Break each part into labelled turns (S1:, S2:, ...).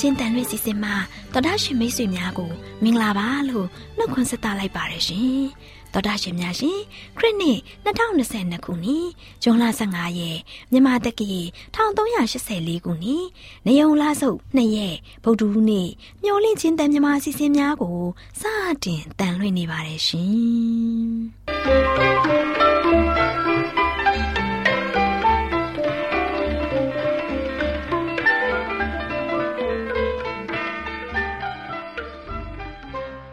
S1: AWR ညှို့လင့်ချင်းတန်လွင့်စီစဉ်မှာတော်တာရှင်မိတ်ဆွေများကိုမင်္ဂလာပါလို့နှုတ်ခွန်းဆက်သလိုက်ပါတယ်ရှင်။တော်တာရှင်များရှင်ခရစ်နှစ်2022ခုနှစ်ဇွန်လ15ရက်မြန်မာတက္ကီ1384ခုနှစ်နေုံလဆုပ်2ရက်ဗုဒ္ဓဟူးနေ့ညှို့လင့်ချင်းတန်မြမာစီစဉ်များကိုစတင်တန်လွင့်နေပါတယ်ရှင်။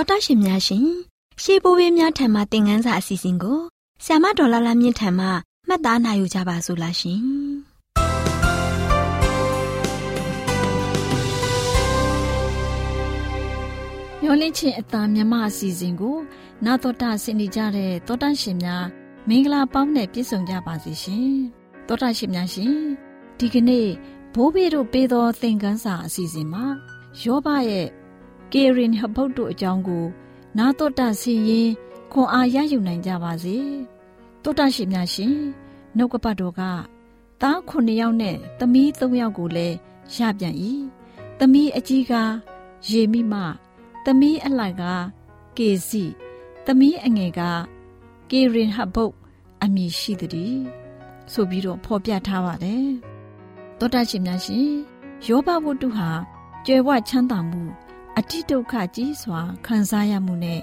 S1: တော်တရှင်များရှင် ရှေးဘိုးဘေးများထံမှသင်ခန်းစာအစီအစဉ်ကိုဆ iam ဒေါ်လာလာမြင့်ထံမှမှတ်သားနိုင်ယူကြပါစို့လားရှင်
S2: မျောလင့်ချင်းအတန်မြမအစီအစဉ်ကိုနာတော်တာဆင်နေကြတဲ့တောတန့်ရှင်များမင်္ဂလာပေါင်းနဲ့ပြည့်စုံကြပါစေရှင်တောတန့်ရှင်များရှင်ဒီကနေ့ဘိုးဘေးတို့ပေးသောသင်ခန်းစာအစီအစဉ်မှာယောဘရဲ့ကေရင်ဟဗုတ်တို့အကြောင်းကို နာတော်တာစီရင်ခွန်အားရယူနိုင်ကြပါစေတောတာရှိများရှင်နှုတ်ကပတ်တော်ကသားခုနှစ်ယောက်နဲ့သမီးသုံးယောက်ကိုလည်းရပြန်၏သမီးအကြီးကရေမိမသမီးအလိုက်ကကေစီသမီးအငယ်ကကေရင်ဟဗုတ်အမည်ရှိသည်ဆိုပြီးတော့ဖော်ပြထားပါတယ်တောတာရှိများရှင်ယောဘဝတ္ထုဟာကြွယ်ဝချမ်းသာမှု အတိဒုက္ခကြီးစွာခံစားရမှုနဲ့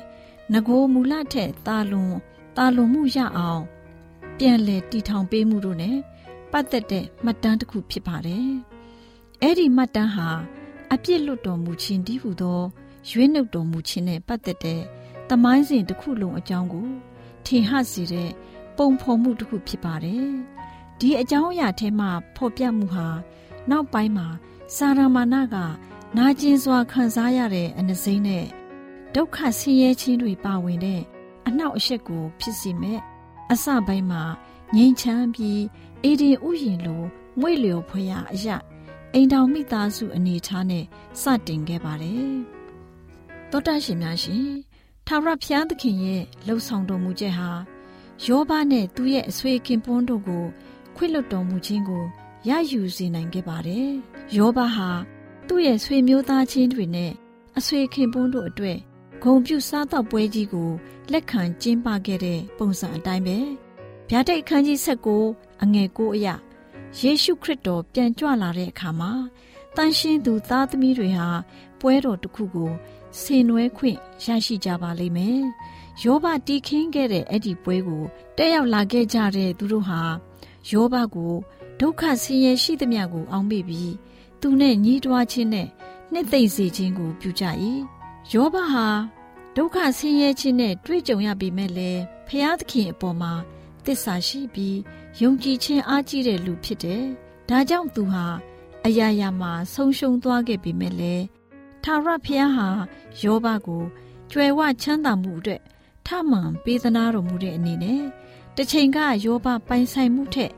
S2: ငโกမူလထက်တာလွန်တာလွန်မှုရအောင်ပြန်လဲတီထောင်ပေးမှုတို့ ਨੇ ပတ်သက်တဲ့မှတ်တမ်းတစ်ခုဖြစ်ပါတယ်။အဲ့ဒီမှတ်တမ်းဟာအပြစ်လွတ်တော်မူခြင်းတည်းဟူသောရွေးနှုတ်တော်မူခြင်းနဲ့ပတ်သက်တဲ့သမိုင်းစဉ်တစ်ခုလုံးအကြောင်းကိုထင်ဟစေတဲ့ပုံဖော်မှုတစ်ခုဖြစ်ပါတယ်။ဒီအကြောင်းအရာထဲမှာဖော်ပြမှုဟာနောက်ပိုင်းမှာစာရမဏက နာကျင်စွာခံစားရတဲ့အနစိမ့်နဲ့ဒုက္ခဆင်းရဲခြင်းတွေပါဝင်တဲ့အနှောက်အယှက်ကို ဖြစ်စေမဲ့အစပိုင်းမှာငြိမ်ချမ်းပြီးအေဒီဥယျင်လိုမွေ့လျော်ဖွယ်ရာအရာအိမ်တော်မိသားစုအနေထားနဲ့စတင်ခဲ့ပါတယ်။သောတာရှင်များရှင်ထာဝရဘုရားသခင်ရဲ့လှုပ်ဆောင်တော်မူချက်ဟာယောဘနဲ့သူ့ရဲ့အဆွေခင်ပွန်းတို့ကို ခွင့်လွှတ်တော်မူခြင်းကိုရယူစေနိုင်ခဲ့ပါတယ်။ယောဘဟာ သူ့ရဲ့ဆွေမျိုးသားချင်းတွေနဲ့အဆွေခင်ပွန်းတို့အတွက်ဂုံပြုစားတော့ပွဲကြီးကိုလက်ခံကျင်းပခဲ့တဲ့ပုံစံအတိုင်းပဲဗျာဒိတ်အခန်းကြီး၁၉အငယ်၉အရယေရှုခရစ်တော်ပြန်ကြွလာတဲ့အခါမှာတန်ရှင်းသူသားသမီးတွေဟာပွဲတော်တစ်ခုကိုဆင်နွှဲခွင့်ရရှိကြပါလိမ့်မယ်။ယောဘတီးခင်းခဲ့တဲ့အဲ့ဒီပွဲကိုတက်ရောက်လာခဲ့ကြတဲ့သူတို့ဟာယောဘကိုဒုက္ခဆင်းရဲရှိသမျှကိုအောင်းမိပြီး သူနဲ့ညီးတွားခြင်းနဲ့နှစ်သိမ့်စေခြင်းကိုပြုကြ၏။ယောဘဟာဒုက္ခဆင်းရဲခြင်းနဲ့တွေ့ကြုံရပေမဲ့လည်းဖျားသခင်အပေါ်မှာတစ္ဆာရှိပြီးယုံကြည်ခြင်းအားကြီးတဲ့လူဖြစ်တယ်။ဒါကြောင့်သူဟာအရာရာမှာဆုံးရှုံးသွားခဲ့ပေမဲ့လည်းထာဝရဘုရားဟာယောဘကိုကြွယ်ဝချမ်းသာမှုအတွက်ထမှန်ပေးသနာတော်မူတဲ့အနေနဲ့တစ်ချိန်ကယောဘပိုင်ဆိုင်မှုထက်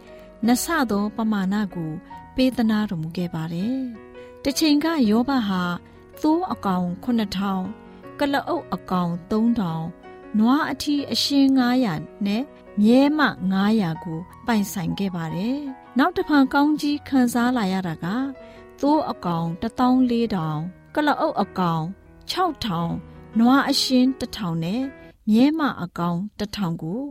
S2: နဆသောပမာဏကို ပေးသနာတော်မူခဲ့ပါတယ်။တစ်ချိန်ကယောဘဟာသိုးအကောင်9000ကလအုပ်အကောင်3000နွားအထီးအရှင်း900နဲ့မြဲမ900ကိုပိုင်ဆိုင်ခဲ့ပါတယ်။နောက်တစ်ဖန်ကောင်းကြီးခံစားလာရတာကသိုးအကောင်14000ကလအုပ်အကောင်6000နွားအရှင်း1000နဲ့မြဲမအကောင်1000ကို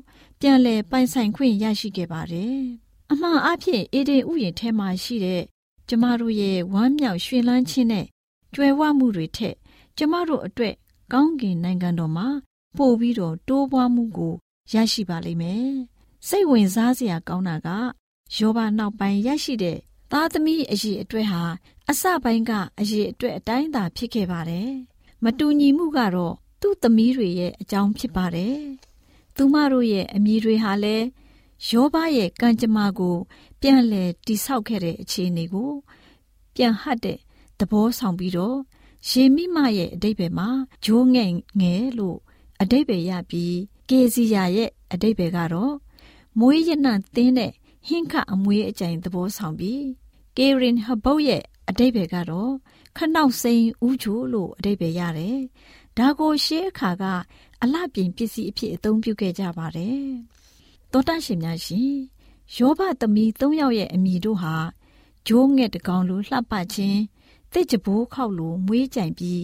S2: ပြန်လည်ပိုင်ဆိုင်ခွင့်ရရှိခဲ့ပါတယ်။ အမှန်အဖြစ်အေဒင်ဥယျာဉ်ထဲမှာရှိတဲ့ကျမတို့ရဲ့ဝမ်းမြောက်ရွှင်လန်းခြင်းနဲ့ကြွယ်ဝမှုတွေထက် ကျမတို့အတွက်ကောင်းကင်နိုင်ငံတော်မှာပို့ပြီးတော့တိုးပွားမှုကိုရရှိပါလိမ့်မယ်။စိတ်ဝင်စားစရာကောင်းတာကယောဘနောက်ပိုင်းရရှိတဲ့သားသမီးအရေးအတွက်ဟာအစပိုင်းကအရေးအတွက်အတိုင်းသာဖြစ်ခဲ့ပါတယ်။မတူညီမှုကတော့သူ့သမီးတွေရဲ့အကြောင်းဖြစ်ပါတယ်။သူမတို့ရဲ့အမည်တွေဟာလည်း ယောဘရဲ့ကံကြမ္မာကို ပြန်လည်တိဆောက်ခဲ့တဲ့အခြေအနေကို ပြန်ဟတ်တဲ့သဘောဆောင်ပြီးတော့ယေမိမရဲ့အတိတ်ပဲမှာဂျိုးငဲ့ငယ်လို့အတိတ်ပဲရပြီးကေစီယာရဲ့အတိတ်ပဲကတော့မွေးရနံသင်းတဲ့ဟင်းခအမွေးအကြိမ်သဘောဆောင်ပြီးကေရင်ဟဘုတ်ရဲ့အတိတ်ပဲကတော့ခနောက်စိန်ဥချိုလို့အတိတ်ပဲရတယ်။ဒါကိုရှေးအခါကအလှပြင်ပစ္စည်းအဖြစ်အသုံးပြုခဲ့ကြပါတယ်။ သောတရှင်များရှင်ယောဘသမီး၃ယောက်ရဲ့အမိတို့ဟာဂျိုးငဲ့တကောင်လိုလှပခြင်းတစ်ကြဘိုးခောက်လိုမွေးကြိုင်ပြီး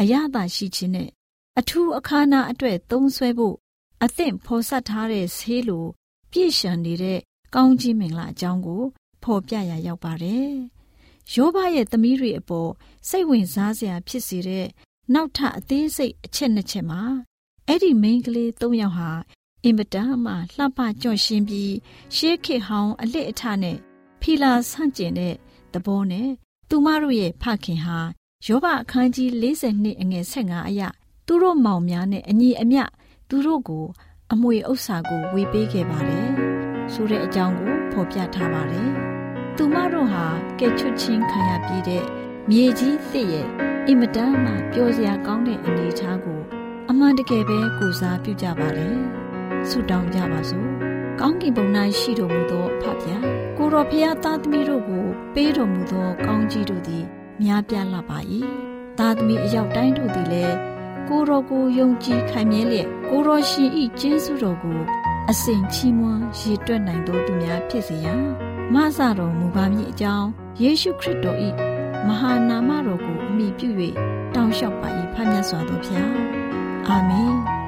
S2: အရသာရှိခြင်းနဲ့အထူးအခါနာအတွက်သုံးဆွဲဖို့အသင့်ဖော်ဆက်ထားတဲ့ဆေးလိုပြည့်ရှံနေတဲ့ကောင်းကြီးမင်္ဂလာအကြောင်းကို ဖော်ပြရရောက်ပါတယ်။ယောဘရဲ့သမီးတွေအပေါ်စိတ်ဝင်စားစရာဖြစ်စေတဲ့နောက်ထပ်အသေးစိတ်အချက်နှစ်ချက်မှာအဲ့ဒီမိန်းကလေး၃ယောက်ဟာ အင်မတန်မှလှပကြော့ရှင်းပြီးရှေးခေဟောင်းအလစ်အထနဲ့ဖီလာဆန့်ကျင်တဲ့သဘောနဲ့သူမတို့ရဲ့ဖခင်ဟာယောဘအခန်းကြီး42အငယ်15အရသူတို့မောင်များနဲ့အညီအမျှသူတို့ကို အမွေဥစ္စာကိုဝေပေးခဲ့ပါတယ်ဆိုတဲ့အကြောင်းကိုဖော်ပြထားပါတယ်သူမတို့ဟာကဲချွတ်ချင်းခံရပြီးတဲ့မြေကြီးသစ်ရဲ့အင်မတန်မှပျော်စရာကောင်းတဲ့အနေအထားကို အမှန်တကယ်ပဲကိုစားပြုကြပါတယ် ဆုတောင်းကြပါစို့ကောင်းကင်ဘုံ၌ရှိတော်မူသောဖဖျားကိုတော်ဖျားသားသမီးတို့ကို ပေးတော်မူသော ကောင်းကြီးတို့သည်များပြားလာပါ၏သားသမီးအယောက်တိုင်းတို့သည်လည်းကိုတော်ကိုယုံကြည်ခိုင်မြဲလျက်ကိုတော်ရှင်ဤကျေးဇူးတော်ကိုအစဉ်ချီးမွမ်းရည်တွက်နိုင်သောသူများဖြစ်စေရန်မဆတော်မူပါမည်အကြောင်းယေရှုခရစ်တော်ဤမဟာနာမတော်ကိုအမိပြု၍တောင်းလျှောက်ပါ၏ဖခင်စွာသောဖျားအာမင်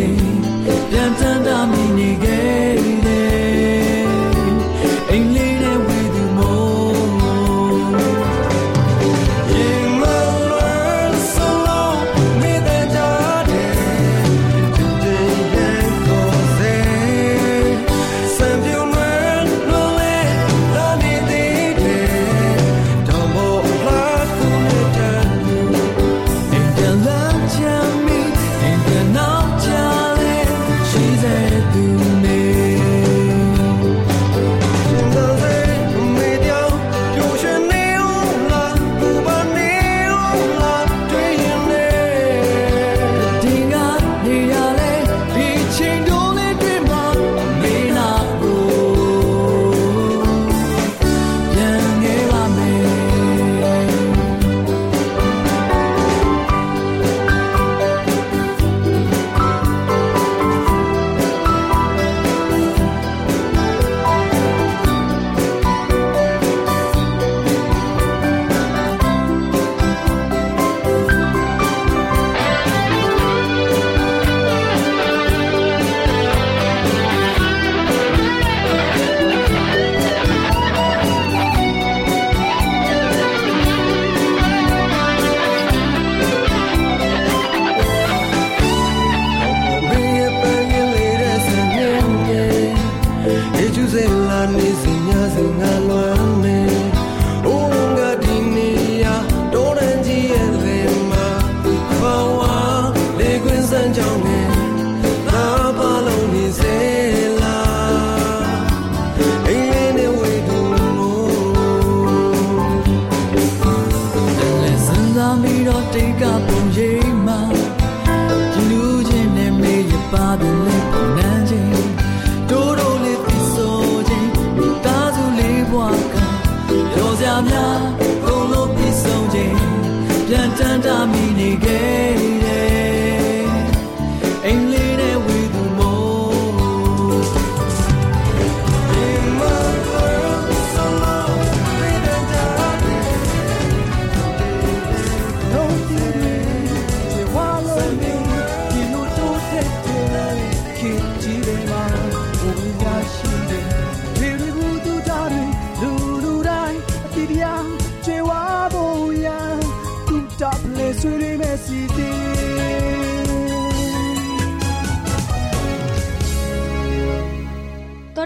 S2: sing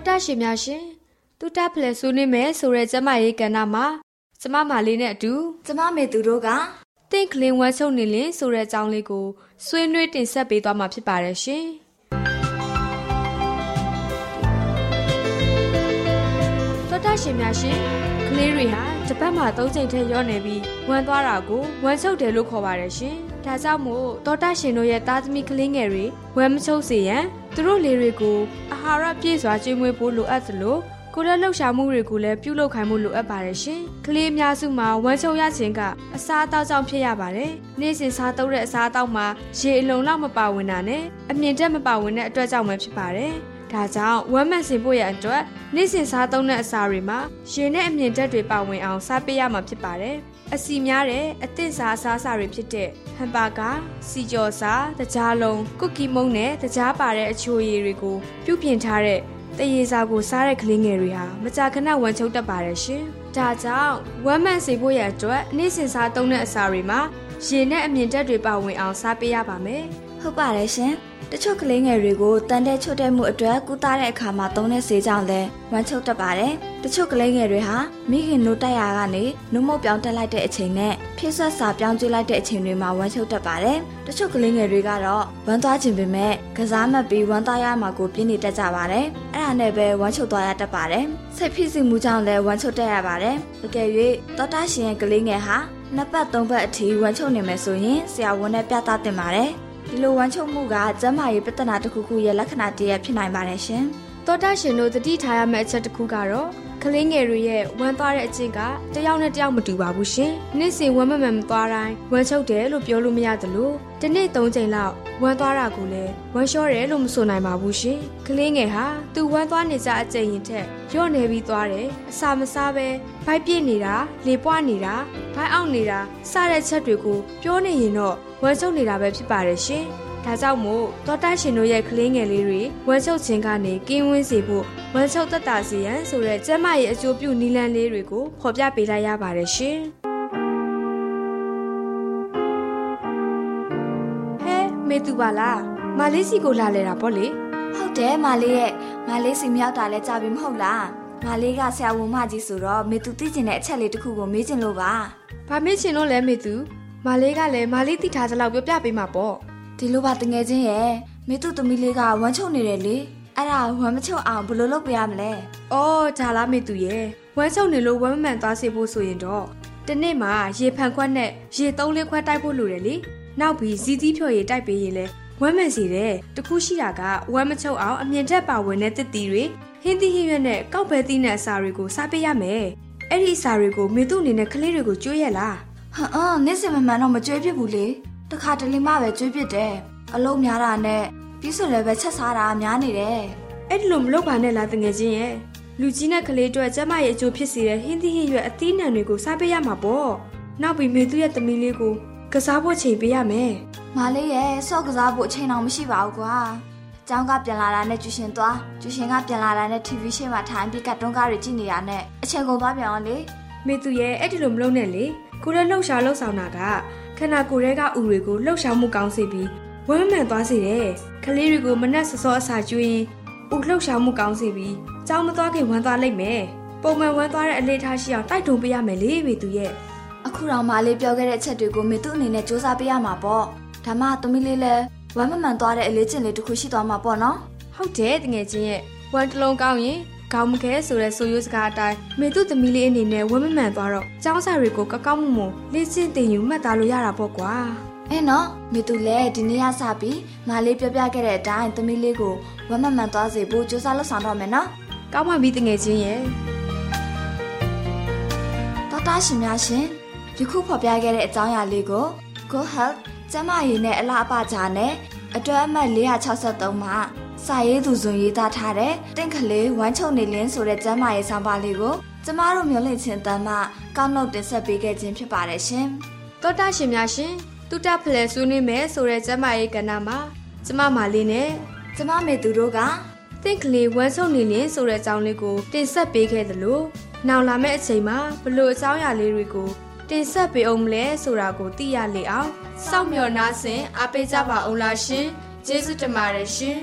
S3: တောတာရှင်များရှင်တူတာဖလဲဆွေးနွေးမယ်ဆိုတဲ့ကျမရေးကဏ္ဍမှာကျမမာလေးနဲ့အတူ
S4: ကျမမေသူတို့က
S3: တင့်ကလင်ဝမ်းချုပ်နေလင်းဆိုတဲ့အကြောင်းလေးကိုဆွေးနွေးတင်ဆက်ပေးသွားမှာဖြစ်ပါတယ်ရှင်တောတာရှင်များရှင်ကလေးတွေဟာတစ်ပတ်မှာ၃ချိန်ထက်ရော့နေပြီးဝမ်းသွားတာကိုဝမ်းချုပ်တယ်လို့ခေါ်ပါတယ်ရှင် ဒါကြောင့်မို့တောတာရှင်တို့ရဲ့သားသမီးကလေးငယ်တွေဝမ်းမချုပ်စေရန်သူတို့လေးတွေကိုအာဟာရပြည့်စွာကျွေးမွေးဖို့လိုအပ်သလိုကိုယ်လက်လှုပ်ရှားမှုတွေကိုလည်းပြုလုပ်ခိုင်းမှုလိုအပ်ပါတယ်ရှင်။ကလေးအများစုမှာဝမ်းချုံရခြင်းကအစားအသောက်ကြောင့်ဖြစ်ရပါတယ်။နေ့စဉ်စားသုံးတဲ့အစားအသောက်မှာရေအလုံးလောက်မပါဝင်တာနဲ့အမြင့်တက်မပါဝင်တဲ့အတွက်ကြောင့်ပဲဖြစ်ပါတယ်။ ဒါကြောင့်ဝမ်းမန်စင်ဖို့ရအတွက်နေ့စဉ်စားသုံးတဲ့အစာတွေမှာရေနဲ့အမြင့်တက်တွေပါဝင်အောင်စားပေးရမှာဖြစ်ပါတယ်။အစီများတဲ့အသင့်စားအစားအစာတွေဖြစ်တဲ့ဟမ်ဘာဂါစီကျော်စာတကြားလုံးကုကီမုံနဲ့တကြားပါတဲ့အချိုရည်တွေကိုပြုပြင်ထားတဲ့တရေစာကိုစားတဲ့ကလေးငယ်တွေဟာမကြာခဏဝမ်းချုပ်တတ်ပါတယ်ရှင်။ဒါကြောင့်ဝမ်းမန်စေဖို့ရအတွက်နေ့စဉ်စားသုံးတဲ့အစာတွေမှာရေနဲ့အမြင့်တက်တွေပါဝင်အောင်စားပေးရပါမယ်။
S4: ဟုတ်ပါတယ်ရှင်တချို့ကလေးငယ်တွေကိုတန်တဲ့ချွတ်တဲ့မှုအတွက်ကုသတဲ့အခါမှာသုံးတဲ့ဆေးကြောင့်လည်းဝမ်းချုပ်တတ်ပါတယ်တချို့ကလေးငယ်တွေဟာမိခင်နိုးတက်ရာကနေနှုတ်မုတ်ပြောင်းတက်လိုက်တဲ့အချိန်နဲ့ဖြည့်ဆွက်စာပြောင်းကျွေးလိုက်တဲ့အချိန်တွေမှာဝမ်းချုပ်တတ်ပါတယ်တချို့ကလေးငယ်တွေကတော့ဝမ်းသွားခြင်းပေမဲ့ကစားမှတ်ပြီးဝမ်းသားရမှာကိုပြင်းနေတတ်ကြပါတယ်အဲ့ဒါနဲ့ပဲဝမ်းချုပ်သွားရတတ်ပါတယ်စိတ်ဖိစီးမှုကြောင့်လည်းဝမ်းချုပ်တတ်ရပါတယ်တကယ်၍တောတာရှင်ရဲ့ကလေးငယ်ဟာနှစ်ပတ်သုံးပတ်အထိဝမ်းချုပ်နေမယ်ဆိုရင်ဆရာဝန်နဲ့ပြသတင်ပါတယ် ဒီလိုဝမ်းချုပ်မှုကကျန်းမာရေးပြဿနာတစ်ခုခုရဲ့လက္ခဏာတည်းဖြစ်နိုင်ပါတယ်ရှင်
S3: သောတာရှင်တို့တတိထားရမယ့်အချက်တစ်ခုကတော့ ကလေးငယ်တွေရဲ့ဝမ်းသွားတဲ့အကျင့်ကတယောက်နဲ့တယောက်မတူပါဘူးရှင်။နေ့စဉ်ဝမ်းမမှန်မသွားတိုင်းဝမ်းချုပ်တယ်လို့ပြောလို့မရသလိုတစ်နေ့၃ချိန်လောက်ဝမ်းသွားတာကိုလည်းဝမ်းလျှောတယ်လို့မဆိုနိုင်ပါဘူးရှင်။ကလေးငယ်ဟာသူဝမ်းသွားနေကြအကျင့်ရင်ထက်ညော့နေပြီးသွားတယ်။အစာမစားပဲဗိုက်ပြည့်နေတာလေပွားနေတာဗိုက်အောင့်နေတာစတဲ့ချက်တွေကိုပြောနေရင်တော့ဝမ်းချုပ်နေတာပဲဖြစ်ပါတယ်ရှင်။ ဒါကြောင့်မို့တောတိုက်ရှင်တို့ရဲ့ကလေးငယ်လေးတွေဝမ်းချုပ်ခြင်းကနေကင်းဝင်းစေဖို့ဝမ်းချုပ်သက်တာစီရန်ဆိုတဲ့ကျမရဲ့အကျိုးပြုနီလန်းလေးတွေကိုဖော်ပြပေးလိုက်ရပါတယ်ရှင်။ဟဲမေတူပါလားမလေးစီကိုလာလဲတာပေါ့လေ
S4: ဟုတ်တယ်မလေးရဲ့မလေးစီမြောက်တာလဲကြာပြီမဟုတ်လားမလေးကဆရာဝန်မကြီးဆိုတော့မေသူသိကျင်တဲ့အချက်လေးတစ်ခုကိုမေးချင်လို့ပါ။
S3: ဘာမေ့ချင်လို့လဲမေတူမလေးကလည်းမလေးတိထားသလောက်ပြောပြပေးမှာပေါ့
S4: ဒီလိုပါတငယ်ချင်းရဲ့မေသူသမီးလေးကဝမ်းချုပ်နေတယ်လေအဲ့ဒါဝမ်းမချုပ်အောင်ဘယ်လိုလုပ်ပြရမလဲ။
S3: အော်ဒါလားမေတူရဲ့ဝမ်းချုပ်နေလို့ဝမ်းမမှန်သွားစေဖို့ဆိုရင်တော့တနေ့မှာရေဖန်ခွက်နဲ့ရေသုံးလေးခွက်တိုက်ဖို့လိုတယ်လေ။နောက်ပြီးဇီသီးဖြော်ရည်တိုက်ပေးရင်လဲဝမ်းမှန်စီတယ်။တခုရှိတာကဝမ်းမချုပ်အောင်အမြင့်တက်ပါဝင်တဲ့တစ်တီတွေဟင်းသီးဟင်းရွက်နဲ့ကောက်ပဲသီးနဲ့အစာတွေကိုစားပေးရမယ်။အဲ့ဒီအစာတွေကိုမေသူအနေနဲ့ကလေးတွေကိုကျွေးရလား
S4: ဟမ်အင်းနေ့စဉ်မမှန်တော့မကြွေးပြစ်ဘူးလေ တခါတလေမှပဲကြွေးပြစ်တယ်အလုံးများတာနဲ့ပြီးဆိုလည်းပဲချက်စားတာများနေတယ်။
S3: အဲ့ဒီလိုမလုပ်ပါနဲ့လားတငယ်ချင်းရဲ့။လူကြီးနဲ့ကလေးတို့ကျမရဲ့အကျိုးဖြစ်စေတဲ့ဟင်းသီးဟင်းရွက်အသီးနှံတွေကိုစားပေးရမှာပေါ့။နောက်ပြီးမေသူရဲ့သမီးလေးကိုကစားဖို့ချိန်ပေးရမယ်။
S4: မလေးရဲ့ဆော့ကစားဖို့အချိန်အောင်မရှိပါဘူးကွာ။ကျောင်းကပြန်လာတာနဲ့ကျူရှင်သွားကျူရှင်ကပြန်လာတာနဲ့ TV ရှေ့မှာထိုင်ပြီးကတ်တွန်းကားတွေကြည့်နေရတဲ့အချိန်ကုန်သွားပြန်အောင်လေ
S3: မေသူရဲ့အဲ့ဒီလိုမလုပ်နဲ့လေကိုရဲလှုပ်ရှားလှုပ်ဆောင်တာက ခန္ဓာကိုယ်ရဲ့ကဥတွေကိုလှုပ်ရှားမှုကောင်းစေပြီးဝမ်းမှန်သွားစေတယ်ကလေးတွေကိုမနှက်စောစောအစာကျွေးရင်ဥလှုပ်ရှားမှုကောင်းစေပြီးကြောင်းမသွားခင်ဝမ်းသွားလိုက်မယ်ပုံမှန်ဝမ်းသွားတဲ့အလေးထားရှိအောင်တိုက်တွန်းပေးရမယ်လေမေသူရဲ့။
S4: အခုတော့မလေးပြောခဲ့တဲ့အချက်တွေကိုမေသူ့အနေနဲ့စူးစမ်းပေးရမှာပေါ့။ဒါမှသမီးလေးလည်းဝမ်းမမှန်သွားတဲ့အလေးကျင့်လေးတစ်ခုရှိသွားမှာပေါ့နော်
S3: ဟုတ်တယ်တငယ်ချင်းရဲ့ဝမ်းတစ်လုံးကောင်းရင် ခေါင်းမခဲဆိုတဲ့ဆိုရိုးစကားအတိုင်းမေသူသမီးလေးအနေနဲ့ဝမ်းမမှန်သွားတော့ចောင်းစာတွေကိုကောက်ကောက်မှုမှုလေးစင်တင်ယူမှတ်သားလို့ရတာပေါ့ကွာ။
S4: အဲနော်မေသူလည်းဒီနေ့ရစပြီးမလေးပြောပြခဲ့တဲ့အတိုင်းသမီးလေးကိုဝမ်းမမှန်သွားစေဖို့စူးစမ်းလုပ်ဆောင်တော့မယ်နော်။
S3: ကောင်းပါပြီတငယ်ချင်းရဲ့
S4: တော်တာရှင်များရှင်ယခုဖော်ပြခဲ့တဲ့အကြောင်းအရာလေးကို Go Health ကျန်းမာရေးနဲ့အလားအပကြားနဲ့အတွဲအမှတ်463မှာ စာရေးသူဇွန်ရေးသားထားတဲ့တင့်ကလေးဝမ်းချုံနေလင်းဆိုတဲ့ကျမ်းမာရေးဆောင်ပါလေးကိုကျမတို့မျိုးလင့်ချင်းတမ်းမှကောက်နှုတ်တင်ဆက်ပေးခဲ့ခြင်းဖြစ်ပါတယ်ရှင်
S3: တောတာရှင်များရှင်တူတာဖလဲဆွေးနွေးမယ်ဆိုတဲ့ကျမရဲ့ကဏ္ဍမှာကျမမာလေးနဲ့။
S4: ကျမမေသူတို့က
S3: တင့်ကလေးဝမ်းဆုံးနေလင်းဆိုတဲ့အကြောင်းလေးကိုတင်ဆက်ပေးခဲ့သလိုနောက်လာမယ့်အချိန်မှာဘလို့အကြောင်းအရာလေးတွေကိုတင်ဆက်ပေးအောင်မလဲဆိုတာကိုသိရလေအောင်စောင့်မျှော်နားဆင်အားပေးကြပါအောင်လားရှင်ကျေးဇူးတင်ပါတယ်ရှင်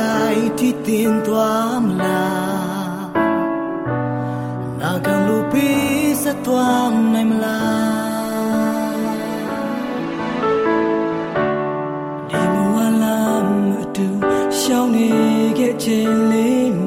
S5: ကအဆုံးတိုင်းထိတင်သွားမလားနာခံလို့ပေးဆက်သွားနိုင်မလားဒီမဝလာမတူရှောင်းနေခဲ့ခြင်းလေး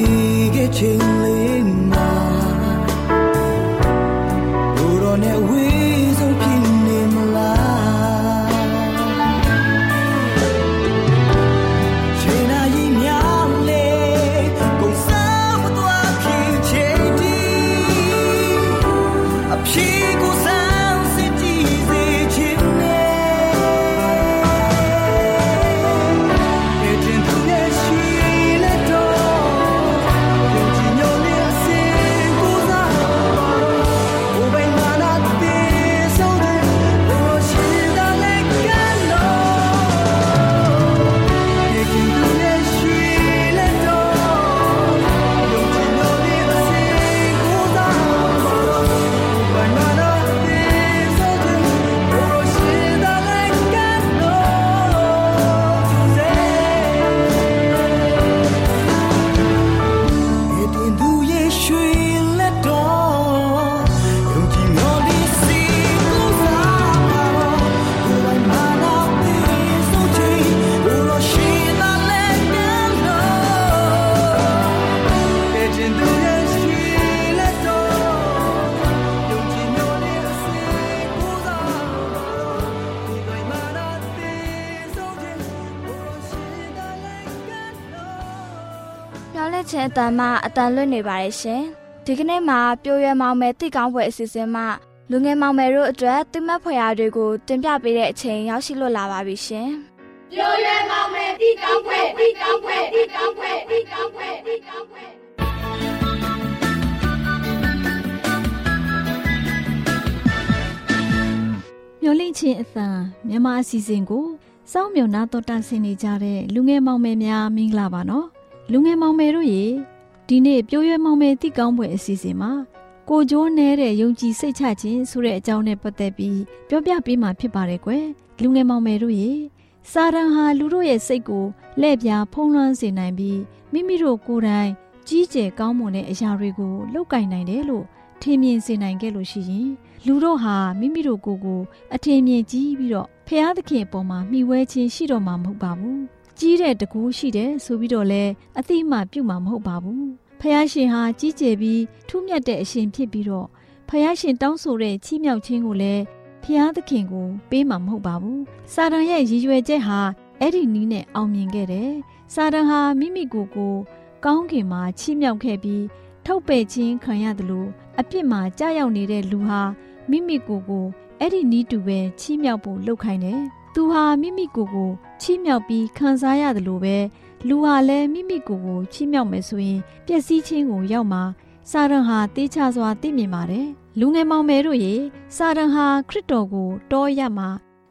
S5: ရှောင်းနေခဲ့ တန်
S4: မှအတန်လွတ်နေပါတယ်ရှင်။ဒီကနေ့မှာပြိုရွယ်မောင်မယ်တိကောင်းပွဲအစီအစဉ်မှလူငယ်မောင်မယ်တို့အတွက်တိမတ်ဖွယ်ရာတွေကိုတင်ပြပေးတဲ့အချိန်ရောက်ရှိလို့လာပါပြီရှင်။
S2: မျော်လင့်ခြင်းအသံမြန်မာအစီအစဉ်ကိုစောင့်မျှော်နာတော်တာဆင်နေကြတဲ့လူငယ်မောင်မယ်များမင်္ဂလာပါနော်လူငယ်မောင်မယ်တို့ရေ ဒီနေ့ပြိုးရွယ်မောင်မယ်တိကောင်းပွဲအစီအစဉ်မှာကိုကျိုးနဲတဲ့ယုံကြည်စိတ်ချခြင်းဆိုတဲ့အကြောင်းနဲ့ပတ်သက်ပြီးပြောပြပေးမှာဖြစ်ပါတယ်ကွယ်လူငယ်မောင်မယ်တို့ရေစာရန်ဟာလူတို့ရဲ့စိတ်ကိုလက်ပြဖုံးလွှမ်းစေနိုင်ပြီးမိမိတို့ကိုယ်တိုင်ကြီးကျယ်ကောင်းမွန်တဲ့အရာတွေကိုလောက်ကင်နိုင်တယ်လို့ထင်မြင်စေနိုင်ခဲ့လို့ရှိရင်လူတို့ဟာမိမိတို့ကိုယ်ကိုအထင်မြင်ကြီးပြီးတော့ဖျားသခင်အပေါ်မှာမှီဝဲခြင်းရှိတော့မှာမဟုတ်ပါဘူး ကြီးတဲ့တကူရှိတယ်ဆိုပြီးတော့လဲအတိအမှပြုတ်မှာမဟုတ်ပါဘူးဖျားရှင်ဟာကြီးကျယ်ပြီးထူးမြတ်တဲ့အရှင်ဖြစ်ပြီးတော့ဖျားရှင်တောင်းဆိုတဲ့ချီးမြှောက်ခြင်းကိုလည်းဖျားသခင်ကိုပေးမှာမဟုတ်ပါဘူးစာတန်ရဲ့ရည်ရွယ်ချက်ဟာအဲ့ဒီနီးနဲ့အောင်မြင်ခဲ့တယ်စာတန်ဟာမိမိကိုယ်ကိုကောင်းကင်မှာချီးမြှောက်ခဲ့ပြီးထုတ်ပယ်ခြင်းခံရတယ်လို့အပြစ်မှာကြာရောက်နေတဲ့လူဟာမိမိကိုယ်ကိုအဲ့ဒီနီးတူပဲချီးမြှောက်ဖို့လှုပ်ခိုင်းတယ်။ သူဟာမိမိကိုယ်ကိုချီးမြှောက်ပြီးခံစားရတယ်လို့ပဲလူဟာလည်းမိမိကိုယ်ကိုချီးမြှောက်မယ်ဆိုရင်ပျက်စီးခြင်းကိုရောက်မှာစာရန်ဟာတေးချစွာသိမြင်ပါတယ်။လူငယ်မောင်မယ်တို့ရေစာရန်ဟာခရစ်တော်ကိုတောရမှာ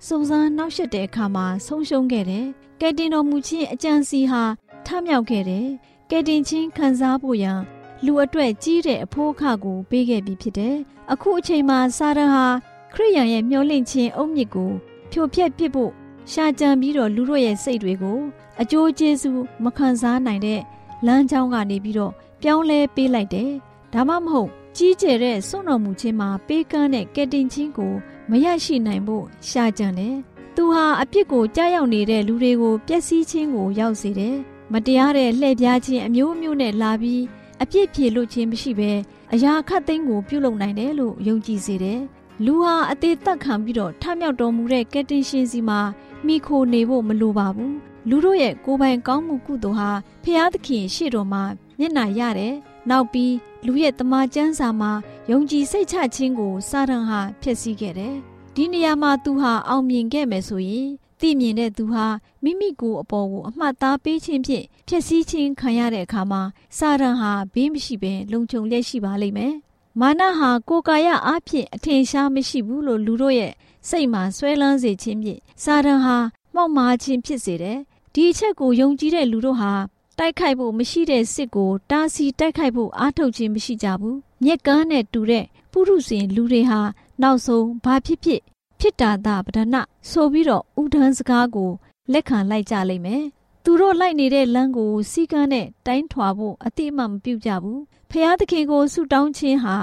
S2: စုံစမ်းနှောက်ယှက်တဲ့အခါမှာဆုံးရှုံးခဲ့တယ်။ကယ်တင်တော်မူခြင်းအကြံစီဟာထမြောက်ခဲ့တယ်။ကယ်တင်ခြင်းခံစားဖို့ရန်လူအတွက်ကြီးတဲ့အဖို့အခကိုပေးခဲ့ပြီးဖြစ်တယ်။အခုအချိန်မှာစာရန်ဟာခရိယန်ရဲ့မျောလင့်ခြင်းအုတ်မြစ်ကို ဖြိုဖျက်ပစ်ဖို့ရှာကြံပြီးတော့လူတို့ရဲ့စိတ်တွေကိုအကျိုးကျေးဇူးမခံစားနိုင်တဲ့လမ်းကြောင်းကနေပြီးတော့ပြောင်းလဲပေးလိုက်တယ်။ဒါမှမဟုတ်ကြီးကျယ်တဲ့စွန့်တော်မူခြင်းမှာပေးကမ်းတဲ့ကယ်တင်ခြင်းကိုမရရှိနိုင်ဖို့ရှာကြံတယ်။သူဟာအပြစ်ကိုကြားရောက်နေတဲ့လူတွေကိုပျက်စီးခြင်းကိုရောက်စေတယ်။မတရားတဲ့လှည့်ပြားခြင်းအမျိုးမျိုးနဲ့လာပြီးအပြစ်ဖြေလို့ခြင်းမရှိဘဲအရာခတ်သိမ်းကိုပြုလုပ်နိုင်တယ်လို့ယုံကြည်စေတယ်။ လူဟာအသေးသက်ခံပြီးတော့ထမြောက်တော်မူတဲ့ကယ်တင်ရှင်စီမှာမိခိုနေဖို့မလိုပါဘူး။လူတို့ရဲ့ကိုယ်ပိုင်ကောင်းမှုကုသိုလ်ဟာဖျားသခင်ရှေ့တော်မှာမျက်နှာရတယ်။နောက်ပြီးလူရဲ့တမန်ကျမ်းစာမှာယုံကြည်စိတ်ချခြင်းကိုစာရန်ဟာဖျက်ဆီးခဲ့တယ်။ဒီနေရာမှာသူဟာအောင်မြင်ခဲ့မယ်ဆိုရင်သိမြင်တဲ့သူဟာမိမိကိုယ်အပေါ်ကိုအမှတ်သားပေးခြင်းဖြင့်ဖျက်ဆီးခြင်းခံရတဲ့အခါမှာစာရန်ဟာဘေးမရှိဘဲလုံခြုံလျက်ရှိပါလိမ့်မယ်။ မာနဟာကိုယ်ကာယအားဖြင့်အထင်ရှားမရှိဘူးလို့လူတို့ရဲ့စိတ်မှာဆွဲလန်းစေခြင်းဖြင့်စာရန်ဟာမှောက်မားခြင်းဖြစ်စေတယ်။ဒီအချက်ကိုယုံကြည်တဲ့လူတို့ဟာတိုက်ခိုက်ဖို့မရှိတဲ့စစ်ကိုတားဆီးတိုက်ခိုက်ဖို့အားထုတ်ခြင်းမရှိကြဘူး။မြက်ကန်းနဲ့တူတဲ့ပုရုษင်လူတွေဟာနောက်ဆုံးဘာဖြစ်ဖြစ်ဖြစ်တာသာပဒနာဆိုပြီးတော့ဥဒန်းစကားကိုလက်ခံလိုက်ကြလိမ့်မယ်။သူတို့လိုက်နေတဲ့လမ်းကိုစီကန်းနဲ့တိုင်းထွာဖို့အတိအမှမပြုကြဘူး။ ဖျားသခင်ကိုဆုတောင်းခြင်းဟာ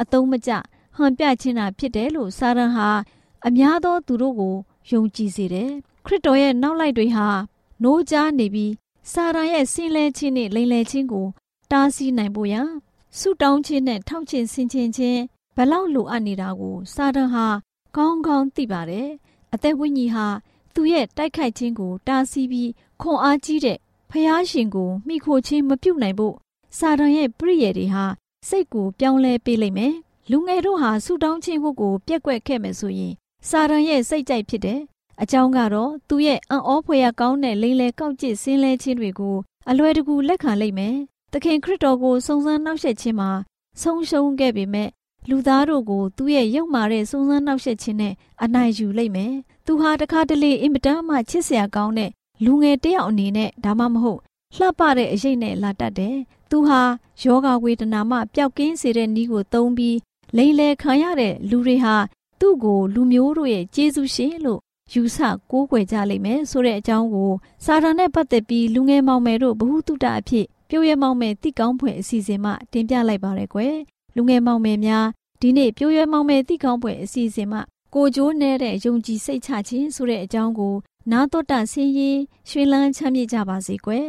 S2: အတုံးမကျဟန်ပြခြင်းသာဖြစ်တယ်လို့စာရန်ဟာအများသောသူတို့ကိုယုံကြည်စေတယ်။ခရစ်တော်ရဲ့နောက်လိုက်တွေဟာနိုးကြားနေပြီးစာရန်ရဲ့ဆင်းလဲခြင်းနဲ့လိမ်လည်ခြင်းကို တားဆီးနိုင်ဖို့ရန်ဆုတောင်းခြင်းနဲ့ထောက်ခြင်းဆင်ခြင်ခြင်းဘလောက်လိုအပ်နေတာကိုစာရန်ဟာကောင်းကောင်းသိပါတယ်။အသက်ဝိညာဉ်ဟာသူ့ရဲ့တိုက်ခိုက်ခြင်းကို တားဆီးပြီးခွန်အားကြီးတဲ့ဖျားရှင်ကိုမိခိုခြင်းမပြုတ်နိုင်ဖို့ စာရန်ရဲ့ပြည့်ရည်တွေဟာစိတ်ကိုပြောင်းလဲပေးလိမ့်မယ်။လူငယ်တို့ဟာဆူတောင်းခြင်းဖို့ကိုပြက်ကွက်ခဲ့မယ်ဆိုရင်စာရန်ရဲ့စိတ်ကြိုက်ဖြစ်တယ်။အကြောင်းကတော့သူရဲ့အံ့ဩဖွယ်ရကောင်းတဲ့လိမ့်လေကောက်ကျစ်ဆင်းလဲခြင်းတွေကိုအလွယ်တကူလက်ခံလိမ့်မယ်။သခင်ခရစ်တော်ကိုစုံစမ်းနှောက်ယှက်ခြင်းမှာဆုံးရှုံးခဲ့ပေမဲ့လူသားတို့ကိုသူ့ရဲ့ရုပ်မာတဲ့စုံစမ်းနှောက်ယှက်ခြင်းနဲ့အနိုင်ယူလိုက်မယ်။သူဟာတခါတလေအင်မတန်မှချစ်စရာကောင်းတဲ့လူငယ်တယောက်အနေနဲ့ဒါမှမဟုတ် လှပတဲ့အရေးနဲ့လာတတ်တယ်။သူဟာယောဂဝေဒနာမှပျောက်ကင်းစေတဲ့နည်းကိုသုံးပြီးလိန်လေခံရတဲ့လူတွေဟာသူ့ကိုလူမျိုးတို့ရဲ့ကျေးဇူးရှင်လို့ယူဆကိုးကွယ်ကြလိမ့်မယ်ဆိုတဲ့အကြောင်းကိုစာရန်နဲ့ပတ်သက်ပြီးလူငယ်မောင်မယ်တို့ဘ ഹു တုတအဖြစ်ပြိုးရဲမောင်မယ်တိကောင်းဖွယ်အစီအစဉ်မှတင်ပြလိုက်ပါရယ်ကွယ်လူငယ်မောင်မယ်များဒီနေ့ပြိုးရဲမောင်မယ်တိကောင်းဖွယ်အစီအစဉ်မှကိုကျိုးနေတဲ့ယုံကြည်စိတ်ချခြင်းဆိုတဲ့အကြောင်းကိုနာတော်တာဆင်းရင်ရွှေလန်းချမ်းမြေ့ကြပါစေကွယ်